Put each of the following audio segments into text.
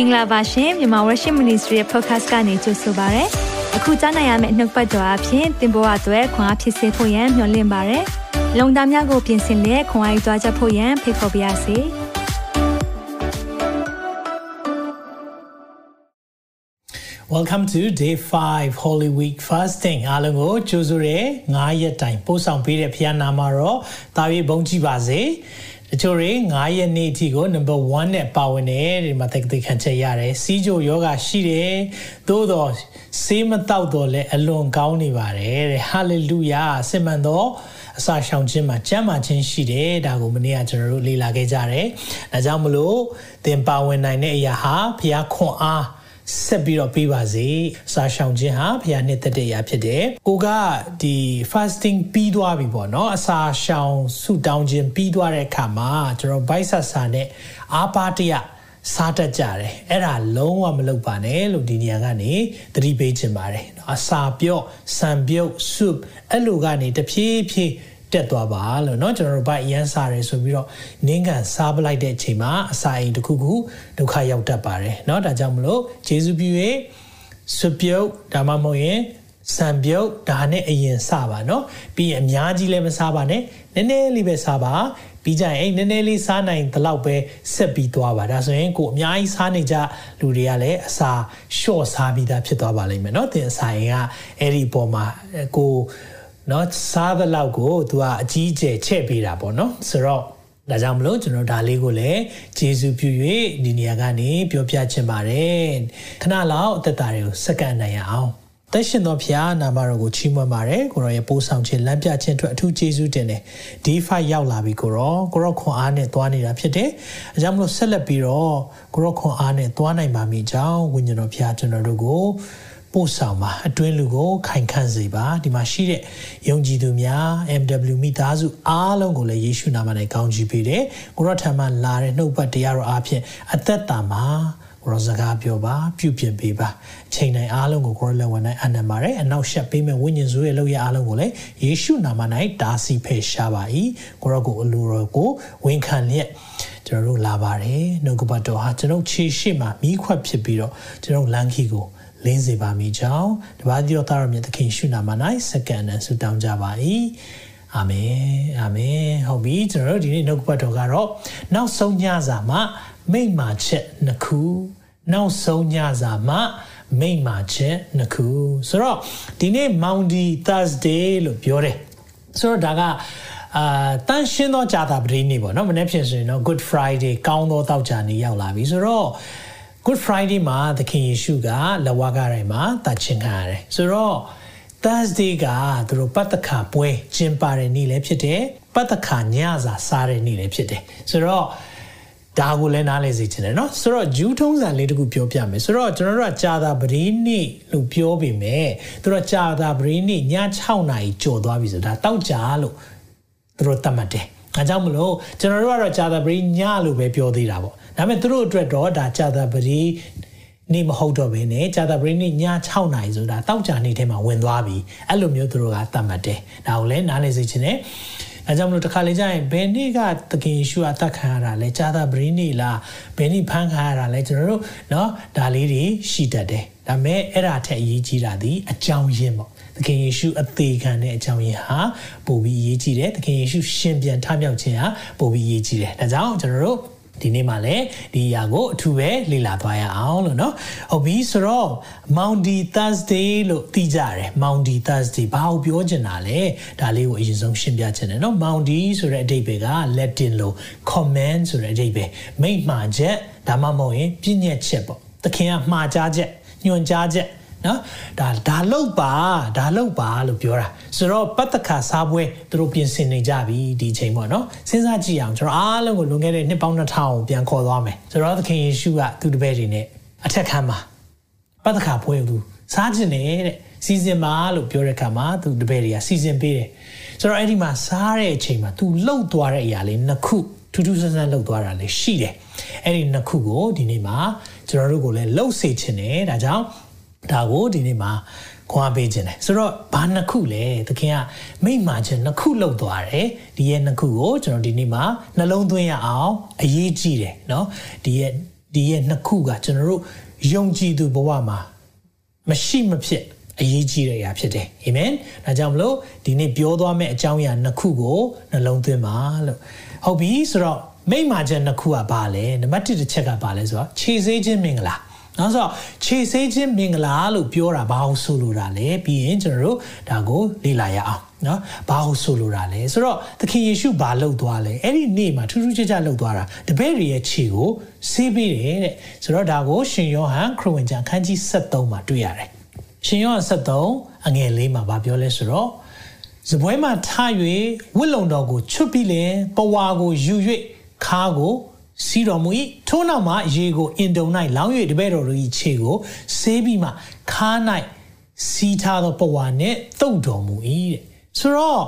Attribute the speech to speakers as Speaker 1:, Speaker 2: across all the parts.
Speaker 1: င်္ဂလာပါရှင်မြန်မာ Worship Ministry ရဲ့ podcast ကနေကြိုဆိုပါရစေ။အခုကြားနိုင်ရမယ့်နှုတ်ပတ်တော်အဖြစ်သင်ပေါ်အပ်ွယ်ခွန်အားဖြစ်စေဖို့ယံမျှဝင့်ပါရစေ။လုံတာများကိုပြင်ဆင်လက်ခွန်အားယူကြားချက်ဖို့ယံဖိတ်ခေါ်ပါရစေ။
Speaker 2: Welcome to day 5 Holy Week fasting အားလုံးကိုကြိုဆိုရဲ9ရက်တိုင်ပို့ဆောင်ပေးတဲ့ဖခင်နာမတော်တာ၍ဘုန်းကြီးပါစေ။ တချို့တွေ9ရက်နေ့အထိကို number 1နဲ့ပါဝင်တယ်ဒီမှာသိသိခံချက်ရတယ်စီးကြိုယောဂရှိတယ်သို့တော့ဆေးမတောက်တော့လဲအလွန်ကောင်းနေပါတယ်တဲ့ hallelujah စင်မှန်တော့အစာရှောင်ခြင်းမှာကြမ်းမာခြင်းရှိတယ်ဒါကိုမနေ့ကကျွန်တော်တို့လေ့လာခဲ့ကြတယ်ဒါကြောင့်မလို့သင်ပါဝင်နိုင်တဲ့အရာဟာဘုရားခွန်အား ဆက်ပြီးတော့ပြီးပါစေစာရှောင်ခြင်းဟာဘုရားနှစ်သက်တဲ့အရာဖြစ်တယ်ကိုကဒီ fasting ပြီးသွားပြီပေါ့နော်အစာရှောင်ဆုတောင်းခြင်းပြီးသွားတဲ့အခါမှာကျွန်တော် bite ဆာစာနဲ့အာပါတရစားတတ်ကြတယ်အဲ့ဒါလုံးဝမလုပ်ပါနဲ့လို့ဒီနေရာကနေသတိပေးခြင်းပါတယ်အစာပြော့ဆံပြုတ် soup အဲ့လိုကနေတဖြည်းဖြည်း တက်သွားပါလို့เนาะကျွန်တော်တို့ဘိုက်အရန်စားတယ်ဆိုပြီးတော့နင်းကန်စားပလိုက်တဲ့အချိန်မှာအစာအိမ်တစ်ခုခုဒုက္ခရောက်တတ်ပါတယ်เนาะဒါကြောင့်မလို့ဂျေစုပြု၍ဆွပြုတ်ဒါမှမဟုတ်ရင်စံပြုတ်ဒါနဲ့အရင်စပါเนาะပြီးရင်အများကြီးလည်းမစားပါနဲ့နည်းနည်းလေးပဲစားပါပြီးကြရင်အဲ့နည်းနည်းလေးစားနိုင်တဲ့လောက်ပဲဆက်ပြီးသွားပါဒါဆိုရင်ကိုအများကြီးစားနေကြလူတွေကလည်းအစာ short စားပြီးသားဖြစ်သွားပါလိမ့်မယ်เนาะတင်အစာရင်ကအဲ့ဒီပေါ်မှာကို เนาะစားတဲ့လောက်ကိုသူကအကြီးကျယ်ချဲ့ပေးတာပေါ့เนาะဆိုတော့ဒါကြောင့်မလို့ကျွန်တော်ဒါလေးကိုလည်းဂျေဇုပြု၍ဒီနေရာကနေပြောပြချင်ပါတယ်ခဏလောက်အသက်တာတွေကိုစက္ကန့်နိုင်ရအောင်သက်ရှင်သောဖျားနာမတော်ကိုချီးမွမ်းပါတယ်ကိုရောရဲ့ပိုးဆောင်ခြင်းလမ်းပြခြင်းအတွက်အထူးကျေးဇူးတင်တယ်ဒီ5ရောက်လာပြီကိုရောကိုရောခွန်အားနဲ့သွားနေတာဖြစ်တယ်အကြောင်းမလို့ဆက်လက်ပြီးတော့ကိုရောခွန်အားနဲ့သွားနိုင်ပါမိကြောင်းဝိညာဉ်တော်ဖျားကျွန်တော်တို့ကို ပို့ဆောင်ပါအတွင်းလူကိုခိုင်ခန့်စေပါဒီမှာရှိတဲ့ယုံကြည်သူများ MW မိသားစုအားလုံးကိုလည်းယေရှုနာမနဲ့ကောင်းချီးပေးတယ်ကိုရောထံမှလာတဲ့နှုတ်ပတ်တရားတော်အားဖြင့်အသက်တာမှာကိုရောစကားပြောပါပြုပြင်ပေးပါအချိန်တိုင်းအားလုံးကိုကိုရောလက်ဝင်နိုင်အနံပါတယ်အနောက်ရှက်ပေးမဲ့ဝိညာဉ်စုရဲ့လောက်ရအားလုံးကိုလည်းယေရှုနာမ၌တားဆီးဖယ်ရှားပါ၏ကိုရောကိုအလိုတော်ကိုဝန်ခံလျက်ကျွန်တော်တို့လာပါတယ်နှုတ်ကပတ်တော်ဟာကျွန်တော်ခြေရှိမှမိခွက်ဖြစ်ပြီးတော့ကျွန်တော်လမ်းခီကို လင်းစေပါမိကြောင်းတပါးတိတော်သားတော်မြတ်သခင်ရှုနာမ၌စက္ကန့်နဲ့ဆုတောင်းကြပါ၏အာမင်အာမင်ဟုတ်ပြီကျွန်တော်တို့ဒီနေ့နှုတ်ပတ်တော်ကတော့နောက်ဆုံးညစာမှာမိမ္မာချက်နှစ်ခုနောက်ဆုံးညစာမှာမိမ္မာချက်နှစ်ခုဆိုတော့ဒီနေ့ Mounty Thursday လို့ပြောတယ်ဆိုတော့ဒါကအာတန်ရှင်းသောကြာတာပတိနေ့ပေါ့နော်မနေ့ဖြစ်ဆိုရင်တော့ Good Friday ကောင်းသောတောက်ကြနေ့ရောက်လာပြီဆိုတော့ Good Friday မှာသခင်ယေရှုကလဝကတိုင်းမှာတတ်ချင်းခံရတယ်ဆိုတော့ Thursday ကသူတို့ပတ်သက်ခါပွဲကျင်းပတဲ့နေ့လည်းဖြစ်တယ်ပတ်သက်ခါညစာစားတဲ့နေ့လည်းဖြစ်တယ်ဆိုတော့ဒါကိုလည်းနားလည်စေချင်တယ်เนาะဆိုတော့ဂျူးထုံးစံလေးတခုပြောပြမယ်ဆိုတော့ကျွန်တော်တို့ကကြာတာပရိနေ့လို့ပြောပေမဲ့သူတို့ကြာတာပရိနေ့ည6နာရီကြော်သွားပြီဆိုတော့ဒါတောက်ကြလို့သူတို့သတ်မှတ်တယ်အဲကြောင့်မလို့ကျွန်တော်တို့ကတော့ကြာတာပရိညလို့ပဲပြောသေးတာပေါ့ ဒါပေမဲ့သူတို့အတွက်တော့ဒါကြာတာပရိနေမဟုတ်တော့ဘဲနဲ့ကြာတာပရိနေ့ည6နာရီဆိုတာတောက်ကြနေ့ထဲမှာဝင်သွားပြီအဲ့လိုမျိုးသူတို့ကသတ်မှတ်တယ်ဒါကိုလည်းနားလည်စေချင်တယ်အဲကြောင့်မလို့တစ်ခါလေကြာရင်ဘယ်နေ့ကသခင်ယေရှုအသက်ခံရတာလဲဂျာသာပရင်းနေလားဘယ်နေ့ဖမ်းခံရတာလဲကျွန်တော်တို့เนาะဒါလေးတွေရှိတတ်တယ်ဒါပေမဲ့အဲ့ဒါထက်အရေးကြီးတာဒီအကြောင်းရင်းပေါ့သခင်ယေရှုအသေးခံတဲ့အကြောင်းရင်းဟာပိုပြီးအရေးကြီးတယ်သခင်ယေရှုရှင်ပြန်ထမြောက်ခြင်းဟာပိုပြီးအရေးကြီးတယ်ဒါကြောင့်ကျွန်တော်တို့ ဒီနေ့မှလည်းဒီအရာကိုအထူးပဲလေ့လာသွားရအောင်လို့เนาะဟုတ်ပြီဆိုတော့ Mounty Thursday လို့သိကြတယ် Mounty Thursday ဘာကိုပြောချင်တာလဲဒါလေးကိုအရင်ဆုံးရှင်းပြချင်တယ်เนาะ Mounty ဆိုတဲ့အဓိပ္ပာယ်က Latin လို့ command ဆိုတဲ့အဓိပ္ပာယ်မိန့်မှာချက်ဒါမှမဟုတ်ရင်ပြည့်ညက်ချက်ပေါ့သခင်ကမှားကြားချက်ညွှန်ကြားချက် နော်ဒါဒါလောက်ပါဒါလောက်ပါလို့ပြောတာဆိုတော့ပတ္တခါစားပွဲသူတို့ပြင်ဆင်နေကြပြီဒီချိန်ပေါ့နော်စဉ်းစားကြည့်အောင်ကျွန်တော်အားလုံးကိုလွန်ခဲ့တဲ့နှစ်ပေါင်း2000ကိုပြန်ခေါ်သွားမယ်ဆိုတော့သခင်ယေရှုကသူ့တပည့်တွေနဲ့အထက်ခန်းမှာပတ္တခါပွဲကိုသူစားခြင်းနေတဲ့စီစဉ်ပါလို့ပြောတဲ့အခါမှာသူတပည့်တွေကစီစဉ်ပေးတယ်ဆိုတော့အဲ့ဒီမှာစားတဲ့အချိန်မှာသူလှုပ်သွားတဲ့အရာလေးနှစ်ခုထူးထူးဆန်းဆန်းလှုပ်သွားတာလေးရှိတယ်အဲ့ဒီနှစ်ခုကိုဒီနေ့မှာကျွန်တော်တို့ကိုလည်းလှုပ်စေခြင်းနဲ့ဒါကြောင့် ဒါကိုဒီနေ့မှာခွန်အားပေးခြင်းတယ်ဆိုတော့ဘာနှစ်ခုလဲသခင်ကမိန့်မာခြင်းနှစ်ခုလောက်သွားတယ်ဒီရဲ့နှစ်ခုကိုကျွန်တော်ဒီနေ့မှာနှလုံးသွင်းရအောင်အရေးကြီးတယ်เนาะဒီရဲ့ ဒီရဲ့နှစ်ခုကကျွန်တော်တို့ယုံကြည်သူဘဝမှာမရှိမဖြစ်အရေးကြီးတဲ့အရာဖြစ်တယ်အာမင်ဒါကြောင့်မလို့ဒီနေ့ပြောသွားမယ့်အကြောင်းအရာနှစ်ခုကိုနှလုံးသွင်းပါလို့ဟုတ်ပြီဆိုတော့မိမ့်မာချက်နှစ်ခုကဘာလဲနံပါတ်1တစ်ချက်ကဘာလဲဆိုတော့ခြေဆေးခြင်းမင်္ဂလာ နောက်ဆိုခြေဆေးခြင်းမင်္ဂလာလို့ပြောတာဘာလို့ဆိုလိုတာလဲပြီးရင်ကျွန်တော်တို့ဒါကိုလေ့လာရအောင်နော်ဘာလို့ဆိုလိုတာလဲဆိုတော့သခင်ယေရှုဘာလုပ်သွားလဲအဲ့ဒီနေ့မှာထူးထူးခြားခြားလုပ်သွားတာတပည့်တွေရဲ့ခြေကိုဆေးပေးတယ်တဲ့ဆိုတော့ဒါကိုရှင်ယောဟန်ခရစ်ဝင်ကျမ်းခန်းကြီး73မှာတွေ့ရတယ်ရှင်ယောဟန်73အငယ်လေးမှာဗာပြောလဲဆိုတော့ဇပွဲမှာထား၍ဝစ်လုံတော်ကိုချွတ်ပြီးလင်ပဝါကိုယူ၍ခါကို စီတော်မူ၏ထို့နောက်မှာရေကိုအင်တုံ၌လောင်း၍တပည့်တော်တို့၏ခြေကိုဆေးပြီးမှခါ၌စီးထားသောပဝါနှင့်တုတ်တော်မူ၏တဲ့ဆိုတော့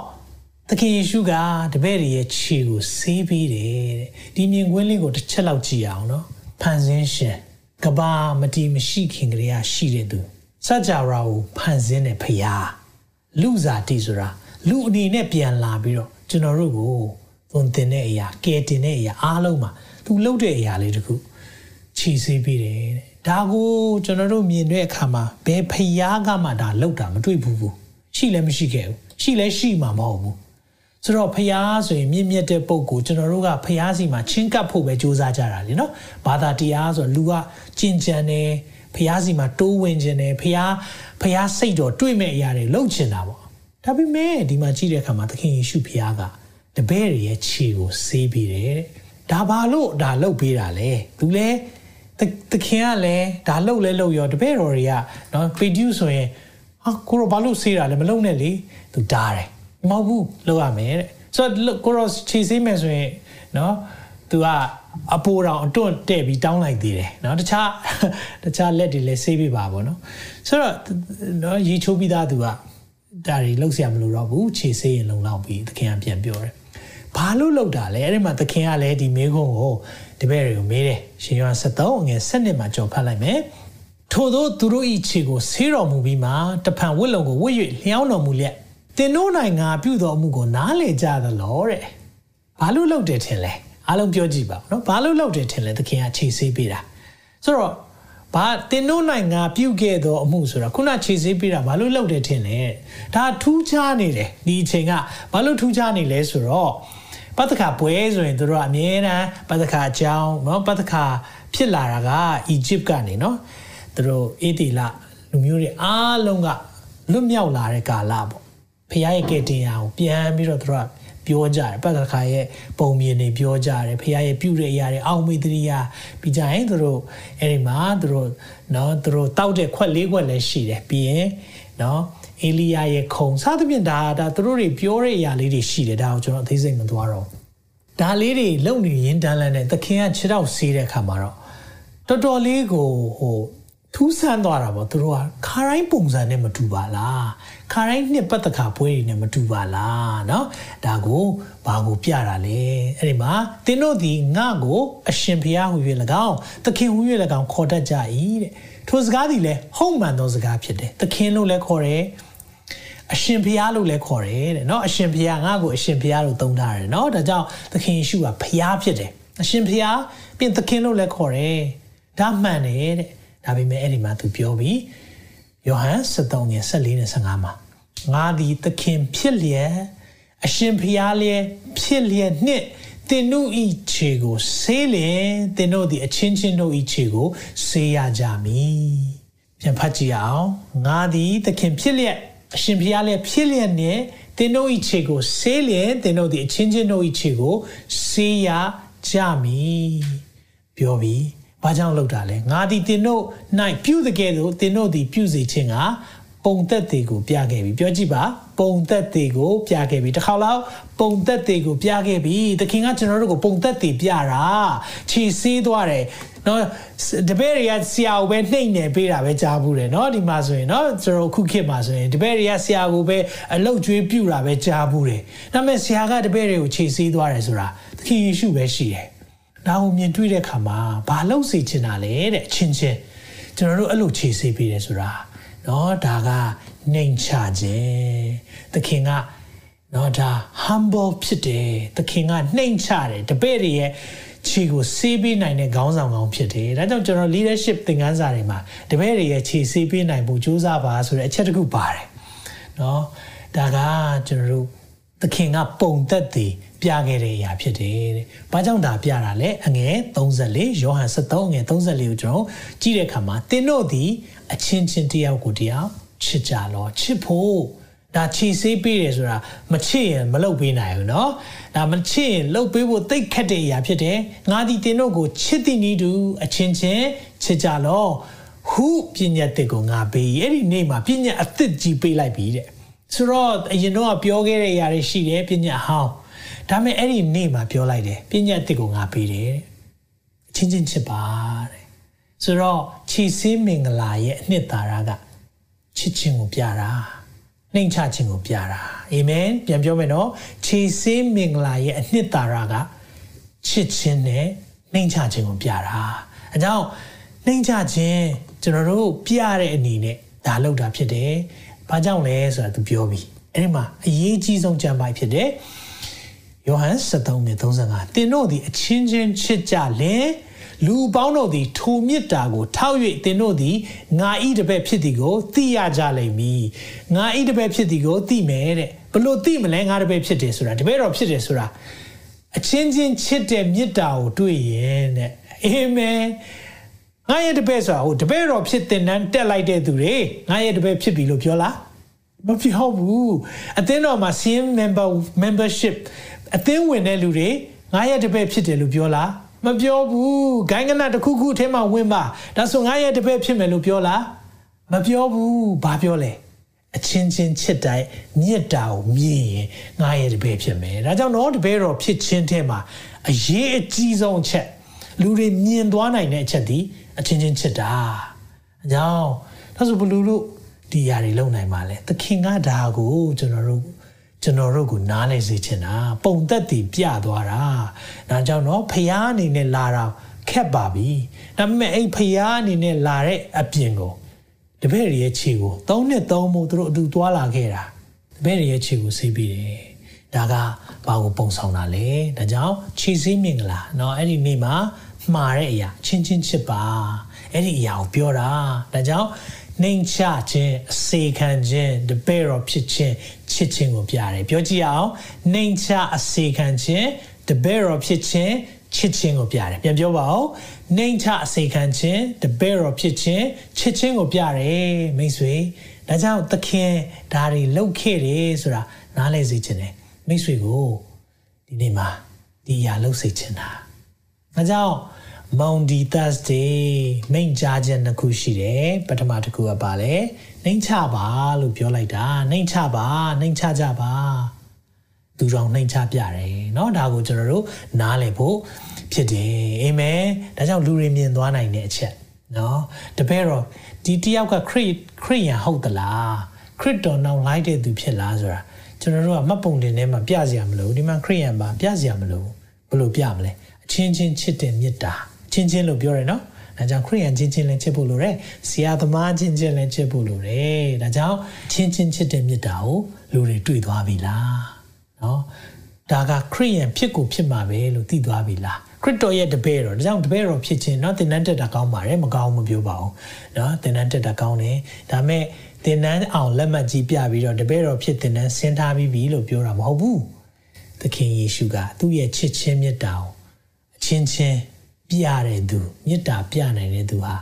Speaker 2: သခင်ယေရှုကတပည့်တွေရဲ့ခြေကိုဆေးပြီးတယ်တဲ့ဒီမြင်ကွင်းလေးကိုတစ်ချက်လောက်ကြည့်အောင်နော်ဖန်ဆင်းရှင်ကဘာမတီမရှိခင်ကလေးကရှိတဲ့သူစัจ java ကိုဖန်ဆင်းတဲ့ဖရာလူစားတီဆိုတာလူအနေနဲ့ပြန်လာပြီးတော့ကျွန်တော်တို့ကိုသွန်သင်တဲ့အရာကဲတင်တဲ့အရာအားလုံးမှာ သူလှုပ်တဲ့အရာလေးတခုခြေဆေးပေးတယ်တဲ့ဒါကိုကျွန်တော်တို့မြင်တဲ့အခါမှာဘယ်ဖျားကမှဒါလှုပ်တာမတွေ့ဘူးဘူးရှိလည်းမရှိခဲ့ဘူးရှိလည်းရှိမှာမဟုတ်ဘူးဆိုတော့ဖျားဆိုရင်မြင့်မြတ်တဲ့ပုံကိုကျွန်တော်တို့ကဖျားစီမှာချင်းကပ်ဖို့ပဲစူးစမ်းကြတာလေနော်ဘာသာတရားဆိုတော့လူကကြင်ကြံတယ်ဖျားစီမှာတိုးဝင်ခြင်းတယ်ဖျားဖျားစိတ်တော်တွေ့မဲ့အရာတွေလှုပ်ချင်တာပေါ့ဒါပေမဲ့ဒီမှာကြည့်တဲ့အခါမှာသခင်ယေရှုဖျားကတပည့်တွေရဲ့ခြေကိုဆေးပြီးတယ်တဲ့ ဒါဘာလို့ဒါလှုပ်ပေးတာလဲသူလဲသခင်ကလည်းဒါလှုပ်လဲလှုပ်ရောတပည့်တော်တွေကเนาะပေဒျုဆိုရင်ဟာကိုရောဘာလို့ဆေးတာလဲမလုံနဲ့လေသူတားတယ်မဟုတ်ဘူးလုပ်ရမယ်တဲ့ဆိုတော့ကိုရောခြေဆေးမယ်ဆိုရင်နော်သူကအပိုးတော်အတွန့်တဲ့ပြီးတောင်းလိုက်သေးတယ်နော်တခြားတခြားလက်တွေလည်းဆေးပေးပါဗောနော်ဆိုတော့နော်ရေချိုးပြီးသားသူကဒါတွေလှုပ်ရှားမလို့တော့ဘူးခြေဆေးရင်လုံလောက်ပြီးသခင်ကပြန်ပြောတယ် ဘာလို့လှုပ်တာလဲအဲ့ဒီမှာသခင်ကလည်းဒီမေးခွန်းကိုတပည့်တွေကိုမေးတယ်ရှင်ယောဟန်73ငယ်7မှာကြော်ဖတ်လိုက်မယ်ထို့သောသူတို့၏ခြေကိုဆေးတော်မူပြီးမှတဖန်ဝတ်လုံကိုဝတ်၍လျှောင်းတော်မူလျက်တင်တို့နိုင်ငံပြုတော်မူကိုနားလေကြသလောတဲ့ဘာလို့လုပ်တယ်ထင်လဲအားလုံးပြောကြည့်ပါဦးနော်ဘာလို့လုပ်တယ်ထင်လဲသခင်ကခြေဆေးပေးတာဆိုတော့ဘာတင်တို့နိုင်ငံပြုခဲ့သောအမှုဆိုတာခုနခြေဆေးပေးတာဘာလို့လုပ်တယ်ထင်လဲဒါထူးခြားနေတယ်ဒီအချိန်ကဘာလို့ထူးခြားနေလဲဆိုတော့ ပတ္တခါပွဲဆိုရင်တို့ကအမြဲတမ်းပတ္တခါအကြောင်းเนาะပတ္တခါဖြစ်လာတာကအီဂျစ်ကနေเนาะတို့အေတီလာလူမျိုးတွေအားလုံးကလွတ်မြောက်လာတဲ့ကာလပေါ့ဖခင်ရဲ့ကယ်တင်ရာကိုပြန်ပြီးတော့သူတို့ကပြောကြတယ်ပတ်သက်ခါရဲ့ပုံမြင်တွေပြောကြတယ်ဖခင်ရဲ့ပြုတဲ့အရာတွေအောက်မေ့တရိယာပြီးကြရင်သူတို့အဲ့ဒီမှာသူတို့နော်သူတို့တောက်တဲ့ခွက်လေးခွက်လည်းရှိတယ်ပြီးရင်နော် အေလီယာရဲ့ခုံစသဖြင့်ဒါဒါသူတို့တွေပြောတဲ့အရာလေးတွေရှိတယ်ဒါကိုကျွန်တော်အသေးစိတ်မသွားတော့ဒါလေးတွေလုံနေရင်တန်းလန်းနဲ့သခင်ကခြေထောက်ဆေးတဲ့အခါမှာတော့တော်တော်လေးကိုဟိုထူးဆန်းသွားတာပေါ့သူတို့ကခါတိုင်းပုံစံနဲ့မတူပါလားခါတိုင်းနှစ်ပတ်တခါပွဲတွေနဲ့မတူပါလားเนาะဒါကိုဘာကိုပြတာလဲအဲ့ဒီမှာသင်တို့ဒီငါကို အရှင်ဖျားဟူ၍၎င်းသခင်ဟူ၍၎င်းခေါ်တတ်ကြ၏တဲ့ထိုစကားဒီလဲဟုတ်မှန်သောစကားဖြစ်တယ်သခင်လို့လည်းခေါ်တယ် အရှင်ဖျားလို့လည်းခေါ်တယ်တဲ့เนาะအရှင်ဖျားငါကိုအရှင်ဖျားလို့သုံးထားတယ်เนาะဒါကြောင့်သခင်ယေရှုကဖျားဖြစ်တယ်အရှင်ဖျားပြင်သခင်လို့လည်းခေါ်တယ်ဒါမှန်တယ်တဲ့ဒါပေမဲ့အဲ့ဒီမှာသူပြောပြီးယောဟန်73ငယ်14နဲ့15မှာငါသည်သခင်ဖြစ်လျက်အရှင်ဖျားလျက်ဖြစ်လျက်နှင့်တင်တို့ဤခြေကိုဆေးလျက်တင်တို့သည်အချင်းချင်းတို့ဤခြေကိုဆေးရကြမည်ပြန်ဖတ်ကြည့်အောင်ငါသည်သခင်ဖြစ်လျက် အရှင်ဖျားလျက်ဖြစ်လျက်နှင့်တင်တို့ဤခြေကိုဆေးလျက်တင်တို့သည်အချင်းချင်းတို့ဤခြေကိုဆေးရကြမည်ပြောပြီးဘာကြောင့်လုပ်တာလဲငါသည်တင်တို့၌ပြုတဲ့ကဲ့သို့တင်တို့သည်ပြုစေခြင်းက ပုံသက်တွေကိုပြခဲ့ပြီပြောကြည့်ပါပုံသက်တွေကိုပြခဲ့ပြီတစ်ခါလောက်ပုံသက်တွေကိုပြခဲ့ပြီသခင်ကကျွန်တော်တို့ကိုပုံသက်တွေပြတာခြေဆေးသွားတယ်နော်တပည့်တွေကဆရာကိုပဲနှိမ့်နေပေးတာပဲကြားဘူးတယ်နော်ဒီမှာဆိုရင်နော်ကျွန်တော်ခုခေတ်မှာဆိုရင်တပည့်တွေကဆရာကိုပဲအလုတ်ကျွေးပြူတာပဲကြားဘူးတယ်ဒါပေမဲ့ဆရာကတပည့်တွေကိုခြေဆေးသွားတယ်ဆိုတာသခင်ယေရှုပဲရှိတယ်ဒါကိုမြင်တွေ့တဲ့အခါမှာဘာလို့စေချင်တာလဲတဲ့အချင်းချင်းကျွန်တော်တို့အဲ့လိုခြေဆေးပေးတယ်ဆိုတာ เนาะဒါကနှိမ်ချခြင်းသခင်ကเนาะဒါ humble ဖြစ်တယ်သခင်ကနှိမ်ချတယ်တပည့်တွေရဲ့ ခြေကိုဆေးပေးနိုင်တဲ့ခေါင်းဆောင်ကောင်းဖြစ်တယ်ဒါကြောင့်ကျွန်တော် leadership သင်ခန်းစာတွေမှာတပည့်တွေရဲ့ခြေဆေးပေးနိုင်ဖို့ကြိုးစားပါဆိုတဲ့အချက်တစ်ခုပါတယ်เนาะဒါကကျွန်တော်တို့သခင်ကပုံသက်တည် ပြခဲ့တဲ့အရာဖြစ်တယ်တဲ့။ဘာကြောင့်ဒါပြတာလဲအငယ်34ယောဟန်73အငယ်34ကိုကျွန်တော်ကြည့်တဲ့အခါမှာသင်တို့သည်အချင်းချင်းတယောက်ကိုတယောက်ချစ်ကြလောချစ်ဖို့ဒါခြေဆေးပေးတယ်ဆိုတာမချစ်ရင်မလုပ်ပေးနိုင်ဘူးเนาะဒါမချစ်ရင်လုပ်ပေးဖို့သိခက်တဲ့အရာဖြစ်တယ်ငါဒီတင်တို့ကိုချစ်သည်နည်းတူအချင်းချင်းချစ်ကြလောဟုပညာတစ်ကိုငါပေးအဲ့ဒီနေ့မှာပညာအသစ်ကြီးပေးလိုက်ပြီတဲ့ဆိုတော့အရင်တော့ပြောခဲ့တဲ့အရာတွေရှိတယ်ပညာဟောင်း ဒါပေမဲ့အဲ့ဒီနေ့မှာပြောလိုက်တယ်ပညာတစ်ကိုငါပေးတယ်အချင်းချင်းချစ်ပါတဲ့ဆိုတော့ခြေစင်းမင်္ဂလာရဲ့အနှစ်သာရကချစ်ခြင်းကိုပြတာနှိမ်ချခြင်းကိုပြတာအာမင်ပြန်ပြောမယ်နော်ခြေစင်းမင်္ဂလာရဲ့အနှစ်သာရကချစ်ခြင်းနဲ့နှိမ်ချခြင်းကိုပြတာအဲကြောင့်နှိမ်ချခြင်းကျွန်တော်တို့ပြတဲ့အနေနဲ့ဒါလောက်တာဖြစ်တယ်ဘာကြောင့်လဲဆိုတာသူပြောပြီးအဲ့ဒီမှာအရေးကြီးဆုံးကြံပိုက်ဖြစ်တယ် ယောဟန်73:35တင်တို့သည်အချင်းချင်းချစ်ကြလင်လူပေါင်းတို့သည်ထိုမေတ္တာကို ထောက်၍သင်တို့သည်ငါဤတပည့်ဖြစ်သည်ကိုသိရကြလိမ့်မည်ငါဤတပည့်ဖြစ်သည်ကိုသိမယ်တဲ့ဘလို့သိမလဲငါတပည့်ဖြစ်တယ်ဆိုတာတပည့်တော်ဖြစ်တယ်ဆိုတာအချင်းချင်းချစ်တဲ့မေတ္တာကိုတွေ့ရင်တဲ့အာမင်ငါရဲ့တပည့်ဆိုတာဟိုတပည့်တော်ဖြစ်တဲ့နန်းတက်လိုက်တဲ့သူတွေငါရဲ့တပည့်ဖြစ်ပြီလို့ပြောလားမပြောဘူးအသင်းတော်မှာ CM member membership အသင်းဝင်တဲ့လူတွေငါရဲ့တပည့်ဖြစ်တယ်လို့ပြောလားမပြောဘူးဂိုင်းကနတစ်ခုခုထဲမှာဝင်ပါဒါဆိုငါရဲ့တပည့်ဖြစ်မယ်လို့ပြောလားမပြောဘူးဘာပြောလဲအချင်းချင်းချစ်တိုင်းမြစ်တာကိုမြင်ရင်ငါရဲ့တပည့်ဖြစ်မယ်ဒါကြောင့်တော့တပည့်တော်ဖြစ်ခြင်းထဲမှာအရေးအကြီးဆုံးအချက်လူတွေမြင်သွားနိုင်တဲ့အချက်ဒီအချင်းချင်းချစ်တာအကြောင်းဒါဆိုဘလူလို့ဒီຢာတွေလုံနိုင်ပါလဲသခင်ကဒါကိုကျွန်တော်တို့ ကျွန်တော်တို့ကိုနားလဲစေချင်တာပုံသက်တည်ပြသွားတာဒါကြောင့်တော့ဖျားအနေနဲ့လာတာခက်ပါပြီဒါပေမဲ့အဲ့ဖျားအနေနဲ့လာတဲ့အပြင်ကိုတပည့်ရရဲ့ခြေကို၃နှစ်၃မို့သူတို့အတူသွားလာခဲ့တာတပည့်ရရဲ့ခြေကိုဆေးပြီးတယ်ဒါကဘာကိုပုံဆောင်တာလဲဒါကြောင့်ခြေဆေးမင်္ဂလာเนาะအဲ့ဒီနေ့မှာမှားတဲ့အရာချင်းချင်းချစ်ပါအဲ့ဒီအရာကိုပြောတာဒါကြောင့် နှိမ်ချခြင်းအစေခံခြင်းတပည့်တော်ဖြစ်ခြင်းချစ်ခြင်းကိုပြတယ်ပြောကြည့်အောင်နှိမ်ချအစေခံခြင်းတပည့်တော်ဖြစ်ခြင်းချစ်ခြင်းကိုပြတယ်ပြန်ပြောပါဦးနှိမ်ချအစေခံခြင်းတပည့်တော်ဖြစ်ခြင်းချစ်ခြင်းကိုပြတယ်မိတ်ဆွေဒါကြောင့်သခင်ဒါတွေလှုပ်ခဲ့တယ်ဆိုတာနားလည်စေခြင်းတယ်မိတ်ဆွေကိုဒီနေ့မှာဒီအရာလှုပ်စေခြင်းတာဒါကြောင့် Monday Thursday မိန့်ကြားခြင်းတစ်ခုရှိတယ်ပထမတစ်ခုကပါလဲနှိမ့်ချပါလို့ပြောလိုက်တာနှိမ့်ချပါနှိမ့်ချကြပါသူကြောင့်နှိမ့်ချပြတယ်เนาะဒါကိုကျွန်တော်တို့နားလည်ဖို့ဖြစ်တယ်အာမင်ဒါကြောင့်လူတွေမြင်သွားနိုင်တဲ့အချက်เนาะတပည့်တော့ဒီတယောက်ကခရစ်ခရစ်ယာန်ဟုတ်သလားခရစ်တော်နောက်လိုက်တဲ့သူဖြစ်လားဆိုတာကျွန်တော်တို့ကမှတ်ပုံတင်ထဲမှာပြစရာမလိုဒီမှာခရစ်ယာန်ပါပြစရာမလိုဘယ်လိုပြမလဲအချင်းချင်းချစ်တဲ့မေတ္တာ ချင်းချင်းလို့ပြောတယ်နော်ဒါကြောင့်ခရိယန်ချင်းချင်းလည်းချစ်ဖို့လိုတယ်ဆရာသမားချင်းချင်းလည်းချစ်ဖို့လိုတယ်ဒါကြောင့်ချင်းချင်းချစ်တဲ့မေတ္တာကိုလူတွေတွေ့သွားပြီလားနော်ဒါကခရိယန်ဖြစ်ကိုဖြစ်မှာပဲလို့သိသွားပြီလားခရစ်တော်ရဲ့တပည့်တော်ဒါကြောင့်တပည့်တော်ဖြစ်ခြင်းเนาะသင်တန်းတက်တာကောင်းပါတယ်မကောင်းမပြောပါဘူးเนาะသင်တန်းတက်တာကောင်းတယ်ဒါမဲ့သင်တန်းအောင်လက်မှတ်ကြီးပြပြီးတော့တပည့်တော်ဖြစ်သင်တန်းဆင်းထားပြီးပြီလို့ပြောတာမဟုတ်ဘူးသခင်ယေရှုကသူ့ရဲ့ချစ်ခြင်းမေတ္တာကိုအချင်းချင်း ပြတဲ့သူမေတ္တာပြနိုင်တဲ့သူဟာ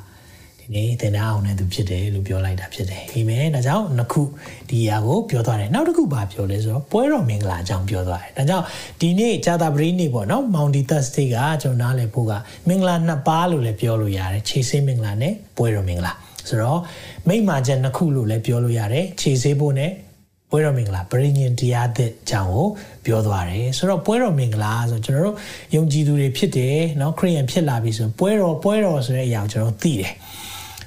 Speaker 2: ဒီနေ့သင်တန်းအောင်တဲ့သူဖြစ်တယ်လို့ပြောလိုက်တာဖြစ်တယ်အာမင်ဒါကြောင့်နှစ်ခုဒီအရာကိုပြောသွားတယ်နောက်တစ်ခုပါပြောလဲဆိုတော့ပွဲတော်မင်္ဂလာအကြောင်းပြောသွားတယ်ဒါကြောင့်ဒီနေ့ဂျာတာပရိနေ့ပေါ့နော် Mounty Thursday ကကျွန်တော်နားလည်ဖို့ကမင်္ဂလာနှစ်ပါးလို့လည်းပြောလို့ရတယ်ခြေဆေးမင်္ဂလာနဲ့ပွဲတော်မင်္ဂလာဆိုတော့မိမ္မာချက်နှစ်ခုလို့လည်းပြောလို့ရတယ်ခြေဆေးဖို့နဲ့ ပွဲတော်မင်္ဂလာပရိညင်တရားသစ်အကြောင်းကိုပြောသွားတယ်ဆိုတော့ပွဲတော်မင်္ဂလာဆိုကျွန်တော်တို့ယုံကြည်သူတွေဖြစ်တယ်เนาะခရိယန်ဖြစ်လာပြီဆိုပွဲတော်ပွဲတော်ဆိုတဲ့အရာကိုကျွန်တော်သိတယ်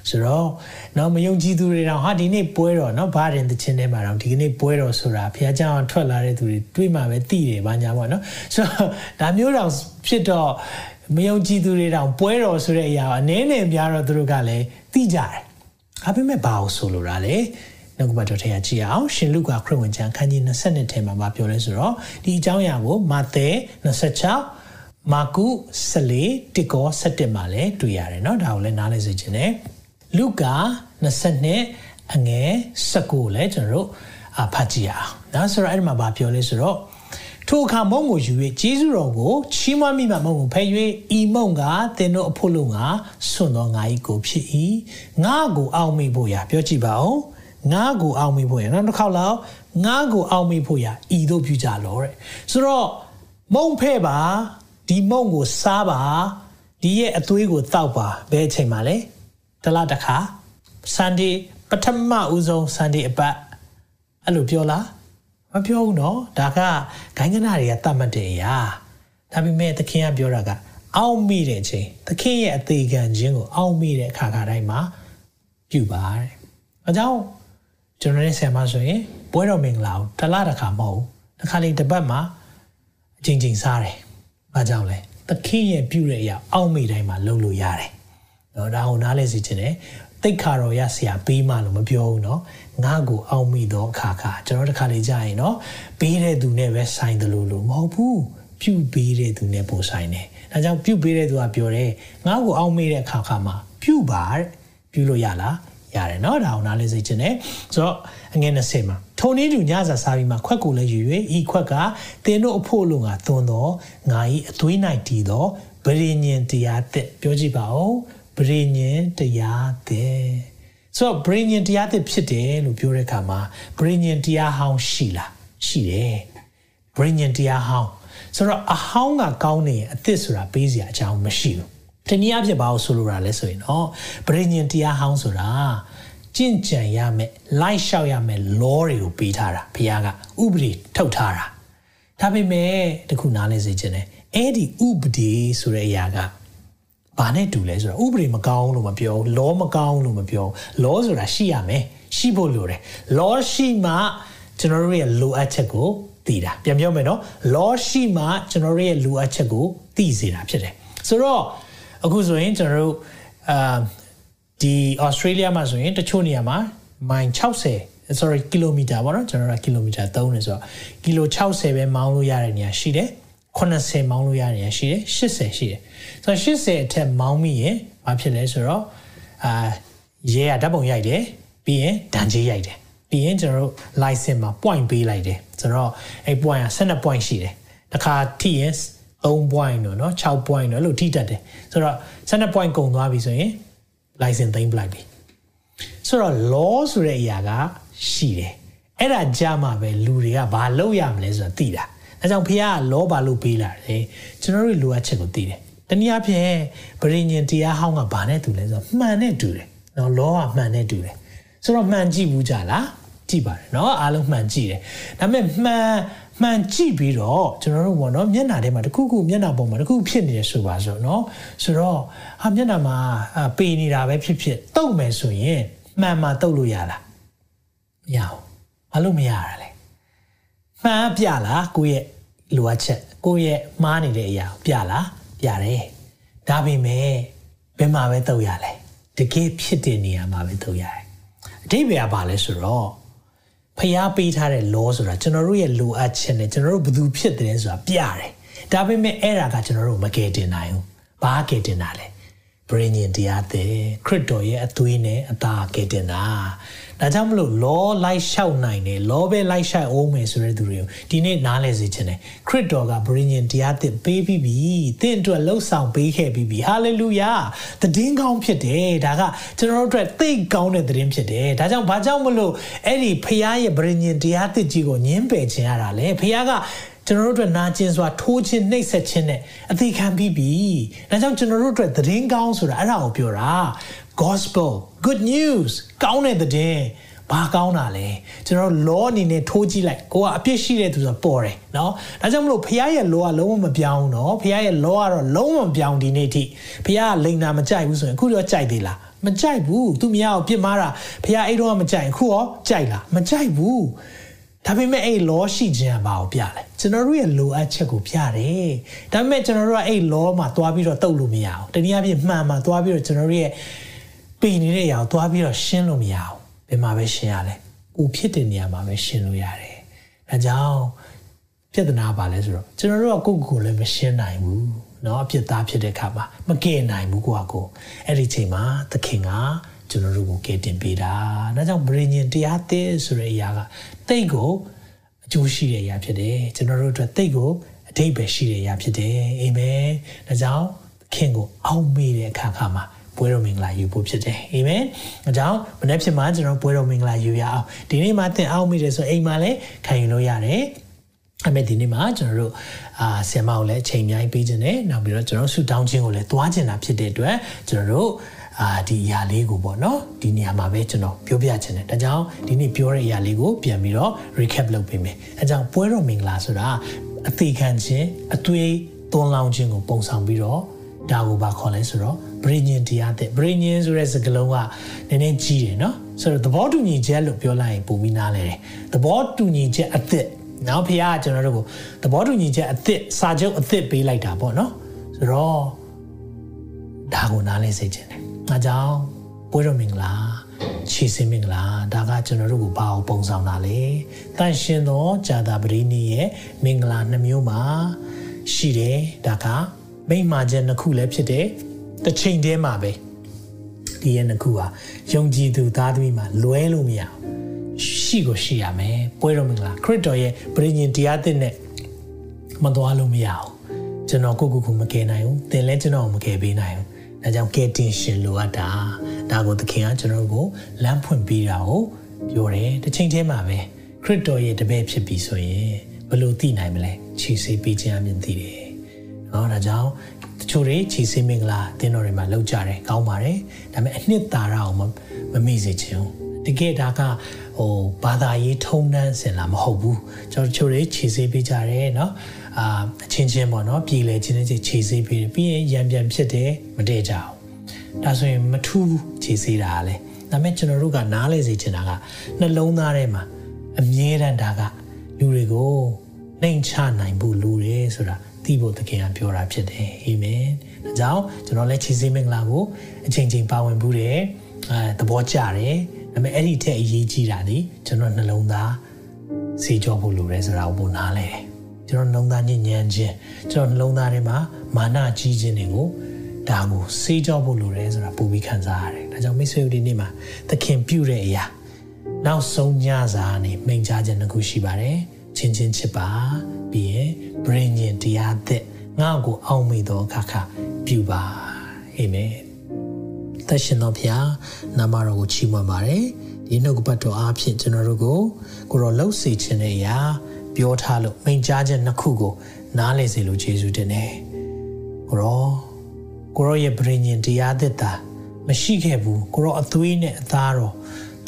Speaker 2: ဆိုတော့เนาะမယုံကြည်သူတွေတော့ဟာဒီနေ့ပွဲတော်เนาะဘာရင်တခြင်းထဲမှာတော့ဒီကနေ့ပွဲတော်ဆိုတာဘုရားကျောင်းထွက်လာတဲ့သူတွေတွေးမှပဲသိတယ်ဘာညာပေါ့เนาะဆိုတော့ဒါမျိုးတော့ဖြစ်တော့မယုံကြည်သူတွေတောင်ပွဲတော်ဆိုတဲ့အရာအနည်းနဲ့များတော့သူတို့ကလည်းသိကြတယ်။ဒါပေမဲ့ဘာလို့ဆိုလိုတာလဲ နှုတ်ကပတ်တော်ထဲကကြည့်အောင်ရှင်လုကာခရစ်ဝင်ကျမ်းခန်းကြီး20ထဲမှာမပြောလဲဆိုတော့ဒီအကြောင်းအရာကိုမာသဲ26 မာကု14တစ်ကော17မှာလည်းတွေ့ရတယ်เนาะဒါကိုလည်းနားလည်စေချင်တယ်လူကာ22အငယ်19လည်းကျွန်တော်တို့ဖတ်ကြည့်အောင်เนาะဆိုတော့အဲ့ဒီမှာဗာပြောလဲဆိုတော့ထိုအခါမုံကိုယူ၍ဂျေဇုတော်ကိုချီးမွမ်းမိမှမုံကိုဖဲ၍ဤမုံကသင်တို့အဖို့လုံးကဆွန်တော်ငါ၏ကိုဖြစ်၏ငါကိုအောက်မိဖို့ရပြောကြည့်ပါဦး ငါကိုအောက်မိဖို့ရနောက်တစ်ခေါက်လောက်ငါကိုအောက်မိဖို့ရဤတို့ပြုကြလောတဲ့ဆိုတော့မုံဖဲ့ပါဒီမုံကိုစားပါဒီရဲ့အသွေးကိုတောက်ပါဘယ်အချိန်မှလဲတလားတစ်ခါ Sunday ပထမဦးဆုံး Sunday အပတ်အဲ့လိုပြောလားမပြောဘူးနော်ဒါကဂိုင်းကနာတွေကတတ်မှတ်တဲ့အရာဒါပေမဲ့သခင်ကပြောတာကအောက်မိတဲ့အချိန်သခင်ရဲ့အသေးခံခြင်းကိုအောက်မိတဲ့အခါခါတိုင်းမှာပြုပါတဲ့။အကြောင်း ကျွန်တော်နဲ့ဆရာမဆိုရင်ဘွဲတော်မင်္ဂလာကိုတစ်လတစ်ခါမဟုတ်ဘူးတစ်ခါလေတစ်ပတ်မှာအချိန်ချင်းစားတယ်။ဘာကြောင့်လဲ။သခင်ရဲ့ပြုတဲ့အရာအောက်မေ့တိုင်းမှာလုပ်လို့ရတယ်။နော်ဒါကိုနားလဲစီခြင်းတယ်။တိတ်ခါတော်ရဆရာပေးမှလို့မပြောဘူးနော်။ငါ့ကိုအောက်မေ့တော့အခါခါကျွန်တော်တစ်ခါလေကြာရင်နော်ပေးတဲ့သူနဲ့ပဲဆိုင်တယ်လို့လို့မဟုတ်ဘူး။ပြုပေးတဲ့သူနဲ့ပုံဆိုင်တယ်။ဒါကြောင့်ပြုပေးတဲ့သူကပြောတယ်ငါ့ကိုအောက်မေ့တဲ့အခါခါမှာပြုပါတဲ့။ပြုလို့ရလား။ ရတယ်เนาะဒါအောင်နားလေးစိတ်ချင်တယ်ဆိုတော့အငယ်20မှာထုံနည်းတူညစာစားပြီးမှခွက်ကိုလည်းယူ၍ဤခွက်ကတင်းတို့အဖို့လုံးကသွန်တော့ငါဤအသွေး၌တည်တော့ဗရိညင်တရားတဲ့ပြောကြည့်ပါဦးဗြိညင်တရားတဲ့ဆိုတော့ဗြိညင်တရားတဲ့ဖြစ်တယ်လို့ပြောတဲ့အခါမှာဗြိညင်တရားဟောင်းရှိလားရှိတယ်ဗြိညင်တရားဟောင်းဆိုတော့အဟောင်းကကောင်းနေရင်အသစ်ဆိုတာပေးစရာအကြောင်းမရှိဘူး တနည်းအားဖြင့်ဘာလို့ဆိုလိုတာလဲဆိုရင်တော့ဗြိညင်တရားဟောင်းဆိုတာကြင့်ကြံရမယ်လိုက်လျှောက်ရမယ် law တွေကိုပေးထားတာဘုရားကဥပဒေထုတ်ထားတာဒါပေမဲ့တခုနားလဲစေချင်တယ်အဲ့ဒီဥပဒေဆိုတဲ့အရာကဘာနဲ့တူလဲဆိုတော့ဥပဒေမကောင်းလို့မပြောဘူး law မကောင်းလို့မပြောဘူး law ဆိုတာရှိရမယ်ရှိဖို့လိုတယ် law ရှိမှကျွန်တော်တို့ရဲ့လိုအပ်ချက်ကိုသိတာပြန်ပြောမယ်နော် law ရှိမှကျွန်တော်တို့ရဲ့လိုအပ်ချက်ကိုသိစေတာဖြစ်တယ်ဆိုတော့ အခုဆိုရင်ကျွန်တော်တို့အာဒီ Australia မှာဆိုရင်တချို့နေရာမှာမိုင်60 sorry ကီလိုမီတာပေါ့နော်ကျွန်တော်ကကီလိုမီတာ3နေဆိုတော့ကီလို60ပဲမောင်းလို့ရတဲ့နေရာရှိတယ်80မောင်းလို့ရတဲ့နေရာရှိတယ်80ရှိတယ်ဆိုတော့80အထက်မောင်းမိရင်ဘာဖြစ်လဲဆိုတော့အာရဲကဓာတ်ပုံရိုက်တယ်ပြီးရင်ဒဏ်ကြေးရိုက်တယ်ပြီးရင်ကျွန်တော်တို့ license မှာ point ပေးလိုက်တယ်ဆိုတော့အဲ့ point က12 point ရှိတယ်တစ်ခါထိရင် 3 point တော့เนาะ6 point တော့အဲ့လိုထိတတ်တယ်ဆိုတော့12 point ကုန်သွားပြီဆိုရင် license သိမ်းပလိုက်ပြီဆိုတော့ law ဆိုတဲ့အရာကရှိတယ်အဲ့ဒါကြမှာပဲလူတွေကဘာလုပ်ရမလဲဆိုတာသိတာအဲကြောင့်ဖះက law ဘာလို့ပေးလာတယ်ကျွန်တော်တို့လိုအပ်ချက်ကိုသိတယ်တနည်းအားဖြင့်ဗရိညင်တရားဟောင်းကဘာနဲ့တူလဲဆိုတော့မှန်နဲ့တူတယ်နော် law ကမှန်နဲ့တူတယ်ဆိုတော့မှန်ကြည့်ဘူးကြလားကြည့်ပါတယ်เนาะအားလုံးမှန်ကြည့်တယ်ဒါပေမဲ့မှန် မှန်ကြည့်ပြီးတော့ကျွန်တော်တို့ဘောနော်မျက်နှာထဲမှာတခုခုမျက်နှာပေါ်မှာတခုဖြစ်နေရဆိုပါဆိုနော်ဆိုတော့ဟာမျက်နှာမှာပေနေတာပဲဖြစ်ဖြစ်တုတ်မယ်ဆိုရင်မှန်မှာတုတ်လို့ရလားမရဘူးဘာလို့မရတာလဲမှန်ပြလားကိုယ့်ရဲ့လိုအပ်ချက်ကိုယ့်ရဲ့မှားနေတဲ့အရာပြလားပြတယ်ဒါပေမဲ့ဘယ်မှာပဲတုတ်ရလဲတကယ်ဖြစ်တဲ့နေရာမှာပဲတုတ်ရတယ်အဓိပ္ပာယ်ကဘာလဲဆိုတော့ ဖျားပေးထားတဲ့ law ဆိုတာကျွန်တော်တို့ရဲ့လိုအပ်ချက်နဲ့ကျွန်တော်တို့ဘယ်သူဖြစ်တယ်ဆိုတာပြတယ်ဒါပေမဲ့အဲ့ဒါကကျွန်တော်တို့မကယ်တင်နိုင်ဘူးဘာကယ်တင်တာလဲဗြိညင်တရားတဲ့ခရစ်တော်ရဲ့အသွေးနဲ့အသားကယ်တင်တာ ဒါကြောင့်မလို့ law လိုက်လျှောက်နိုင်တယ် law ပဲလိုက်လျှောက်အောင်မယ်ဆိုတဲ့သူတွေကိုဒီနေ့နားလည်စေချင်တယ်ခရစ်တော်ကဗြိညင်တရားသစ်ပေးပြီးပြီတင့်အတွက်လှုပ်ဆောင်ပေးခဲ့ပြီးပြီဟာလေလုယာတည်င်းကောင်းဖြစ်တယ်ဒါကကျွန်တော်တို့အတွက်သိကောင်းတဲ့တည်င်းဖြစ်တယ်ဒါကြောင့်ဘာကြောင့်မလို့အဲ့ဒီဖခင်ရဲ့ဗြိညင်တရားသစ်ကြီးကိုညှင်းပယ်ခြင်းရတာလေဖခင်ကကျွန်တော်တို့အတွက်နာကျင်စွာထိုးခြင်းနှိပ်စက်ခြင်းနဲ့အသေးခံပြီးပြီ။ဒါကြောင့်ကျွန်တော်တို့အတွက်သတင်းကောင်းဆိုတာအဲ့ဒါကိုပြောတာ gospel good news ကောင်းတဲ့သတင်းဘာကောင်းတာလဲကျွန်တော် law အနေနဲ့ထိုးကြည့်လိုက်ကိုကအပြစ်ရှိတဲ့သူဆိုပေါ်တယ်เนาะဒါကြောင့်မလို့ဖခင်ရဲ့ law ကလုံးဝမပြောင်းเนาะဖခင်ရဲ့ law ကတော့လုံးဝမပြောင်းဒီနေ့ထိဖခင်ကလိန်နာမကြိုက်ဘူးဆိုရင်အခုတော့ကြိုက်သေးလားမကြိုက်ဘူးသူမရအောင်ပြစ်မှားတာဖခင်အဲ့တော့မကြိုက်အခုရောကြိုက်လားမကြိုက်ဘူးဒါပေမဲ့အဲ့ law ရှိခြင်းကဘာကိုပြလဲကျွန်တော်တို့ရဲ့လိုအပ်ချက်ကိုပြတယ်ဒါပေမဲ့ကျွန်တော်တို့ကအဲ့ law မှာသွားပြီးတော့တုတ်လို့မရအောင်တနည်းအားဖြင့်မှန်မှာသွားပြီးတော့ကျွန်တော်တို့ရဲ့ ပေနေတဲ့အရာကိုသွားပြီးတော့ရှင်းလို့မရအောင်ဘယ်မှာပဲရှင်းရလဲကိုဖြစ်တဲ့နေရာမှာပဲရှင်းလို့ရတယ်ဒါကြောင့်ပြဿနာပါလဲဆိုတော့ကျွန်တော်တို့ကကိုယ့်ကိုယ်လည်းမရှင်းနိုင်ဘူး เนาะအဖြစ်သားဖြစ်တဲ့အခါမှာမကယ်နိုင်ဘူးကိုကကိုအဲ့ဒီချိန်မှာသခင်ကကျွန်တော်တို့ကိုကယ်တင်ပေးတာဒါကြောင့်ဗြိညင်တရားသစ်ဆိုတဲ့အရာကတိတ်ကိုအကျိုးရှိတဲ့အရာဖြစ်တယ်ကျွန်တော်တို့အတွက်တိတ်ကိုအတိတ်ပဲရှိတဲ့အရာဖြစ်တယ်အာမင်ဒါကြောင့်ခင်ကိုအောက်မေ့တဲ့အခါခါမှာ ပွဲတော်မင်္ဂလာယူဖို့ဖြစ်တယ်အာမင်အကြောင်းမနေ့ဖြစ်မှာကျွန်တော်ပွဲတော်မင်္ဂလာယူရအောင်ဒီနေ့မှသင်အောင်မိတယ်ဆိုအိမ်မှာလည်းခံယူလို့ရတယ်အမေဒီနေ့မှာကျွန်တော်တို့အာဆီယမကိုလည်းအချိန်များပေးခြင်းနဲ့နောက်ပြီးတော့ကျွန်တော်ဆူတောင်းခြင်းကိုလည်းတွားခြင်းတာဖြစ်တဲ့အတွက်ကျွန်တော်တို့အာဒီအရာလေးကိုပေါ့နော်ဒီနေရာမှာပဲကျွန်တော်ပြောပြခြင်းတယ်ဒါကြောင့်ဒီနေ့ပြောတဲ့အရာလေးကိုပြန်ပြီးတော့ recap လုပ်ပေးမယ်အဲကြောင့်ပွဲတော်မင်္ဂလာဆိုတာအသေးခံခြင်းအသွေးသွန်းလောင်းခြင်းကိုပုံဆောင်ပြီးတော့ ဒါကိုဘာခေါ်လဲဆိုတော့ဗြိညင်တရားတဲ့ဗြိညင်ဆိုတဲ့စကားလုံးကနည်းနည်းကြီးတယ်နော်ဆိုတော့သဘောတူညီချက်လို့ပြောလိုက်ရင်ပုံပြီးနားလဲတယ်သဘောတူညီချက်အသစ်နောက်ဖခင်ကကျွန်တော်တို့ကိုသဘောတူညီချက်အသစ်စာချုပ်အသစ်ပေးလိုက်တာပေါ့နော်ဆိုတော့ဒါကိုနားလဲစေချင်တယ်အဲကြောင့်ပွဲတော်မင်္ဂလာချီစင်မင်္ဂလာဒါကကျွန်တော်တို့ကိုဘာကိုပုံဆောင်တာလဲတန်ရှင်သောဇာတာပရိနိရဲ့မင်္ဂလာနှမျိုးမှာရှိတယ်ဒါက မိမ္မာချက်နှစ်ခုလည်းဖြစ်တယ်တစ်ချိန်တည်းမှာပဲဒီရဲ့နှစ်ခုဟာယုံကြည်သူသားသမီးမှာလွဲလို့မရရှိကိုရှိရမယ်ပွဲတော်မင်္ဂလာခရစ်တော်ရဲ့ပရိညင်တရားသစ်နဲ့မသွားလို့မရအောင်ကျွန်တော်ကိုကိုကိုမကယ်နိုင်ဘူးသင်လည်းကျွန်တော်ကိုမကယ်ပေးနိုင်ဘူးဒါကြောင့်ကယ်တင်ရှင်လိုအပ်တာဒါကိုသခင်ကကျွန်တော်ကိုလမ်းဖွင့်ပေးတာကိုပြောတယ်တစ်ချိန်တည်းမှာပဲခရစ်တော်ရဲ့တပည့်ဖြစ်ပြီဆိုရင်ဘယ်လိုသိနိုင်မလဲခြေဆေးပေးခြင်းအမြင်သိတယ် เนาะဒါကြောင့်တချို့တွေခြေဆေးမင်္ဂလာတင်းတော်တွေမှာလောက်ကြတယ်ကောင်းပါတယ်ဒါပေမဲ့အနှစ်သာရအောင်မမေ့စေချင်ဘူးတကယ်ဒါကဟိုဘာသာရေးထုံးတမ်းစင်လာမဟုတ်ဘူးကျွန်တော်တို့တွေခြေဆေးပေးကြတယ်เนาะအာအချင်းချင်းပေါ့နော်ပြည်လေချင်းချင်းခြေဆေးပေးတယ်ပြီးရင်ရံပြန်ဖြစ်တယ်မတည့်ကြအောင်ဒါဆိုရင်မထူးခြေဆေးတာလေဒါပေမဲ့ကျွန်တော်တို့ကနားလဲစေချင်တာကနှလုံးသားထဲမှာအမြဲတမ်းဒါကလူတွေကိုနှိမ်ချနိုင်ဖို့လိုတယ်ဆိုတာ သိဖို့တကယ်ကပြောတာဖြစ်တယ်အာမင်ဒါကြောင့်ကျွန်တော်လည်းခြေဆေးမင်္ဂလာကိုအချိန်ချင်းပါဝင်ဘူးတယ်အဲသဘောကျတယ်ဒါပေမဲ့အဲ့ဒီထက်အရေးကြီးတာဒီကျွန်တော်နှလုံးသားစေကြောဖို့လိုတယ်ဆိုတာကိုပုံနားလဲတယ်ကျွန်တော်နှလုံးသားညဉ့်ညမ်းခြင်းကျွန်တော်နှလုံးသားထဲမှာမာနကြီးခြင်းတွေကိုဒါကိုစေးကြောဖို့လိုတယ်ဆိုတာပုံပြီးခံစားရတယ်။ဒါကြောင့်မိတ်ဆွေတို့ဒီနေ့မှာသခင်ပြုတဲ့အရာနောက်ဆုံးညစာနေမိန်ကြားခြင်းတစ်ခုရှိပါတယ်။ချင်းချင်းချစ်ပါ ပြီးရင် brain ရင်တရားသက်ငါ့ကိုအောက်မေ့သောအခါခါပြုပါ။အာမင်။သရှင်တော်ဖျားနာမတော်ကိုချီးမွမ်းပါတယ်။ဒီနှုတ်ကပတ်တော်အားဖြင့်ကျွန်တော်တို့ကိုကိုရောလှုပ်စေခြင်းတဲ့အရာပြောထားလို့မိန်ကြားချက်နှစ်ခုကို နားလည်စေလို့ယေရှုတင်တယ်။ကိုရောကိုရောရဲ့ပြည်ညင်တရားသစ်တာမရှိခဲ့ဘူးကိုရောအသွေးနဲ့အသားတော်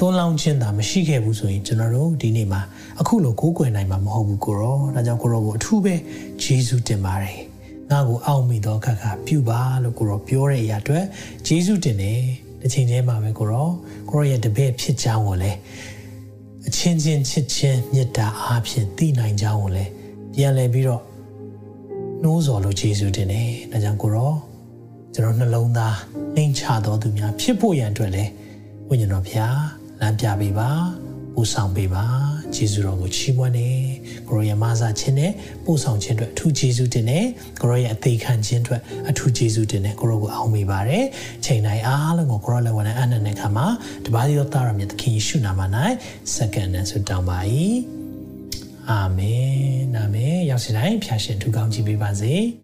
Speaker 2: သွန်းလောင်းခြင်းသာမရှိခဲ့ဘူးဆိုရင်ကျွန်တော်တို့ဒီနေ့မှာအခုလိုကိုးကွယ်နိုင်မှာမဟုတ်ဘူးကိုရောဒါကြောင့်ကိုရောကိုအထူးပဲယေရှုတင်ပါတယ်။ငါ့ကိုအောက်မိသောခါခါပြုပါလို့ကိုရောပြောတဲ့အရာအတွက်ယေရှုတင်တယ်။တစ်ချိန်တည်းမှာပဲကိုရောကိုရောရဲ့တပည့်ဖြစ်ကြောင်းကိုလည်းအချင်းချင်းချစ်ချင်းမေတ္တာအားဖြင့်သိနိုင်ကြအောင်လဲပြန်လည်ပြီးတော့နှိုးဆော်လို့ယေရှုတင်တယ်။ဒါကြောင့်ကိုရောကျွန်တော်နှလုံးသားနှိမ်ချတော်သူများဖြစ်ဖို့ရန်အတွက်လဲဝိညာဉ်တော်ဖျား လမ်းပြပေးပါပူဆောင်ပေးပါယေရှုတော်ကိုချီးမွမ်းနေကိုရောရဲ့မဆာခြင်းနဲ့ပူဆောင်ခြင်းအတွက်အထူးယေရှုတင်တယ်ကိုရောရဲ့အသေးခံခြင်းအတွက်အထူးယေရှုတင်တယ်ကိုရောကိုအောင်မိပါတယ်ချိန်တိုင်းအားလုံးကိုကိုရောလည်းဝန်အနန္တနဲ့ခါမှာတပါးသောသားရမြတ်သခင်ယေရှုနာမ၌စက္ကန့်နဲ့ဆုတောင်းပါ၏အာမင်အာမင်ရောက်စီတိုင်းဖျာရှင်ထူကောင်းကြည့်ပေးပါစေ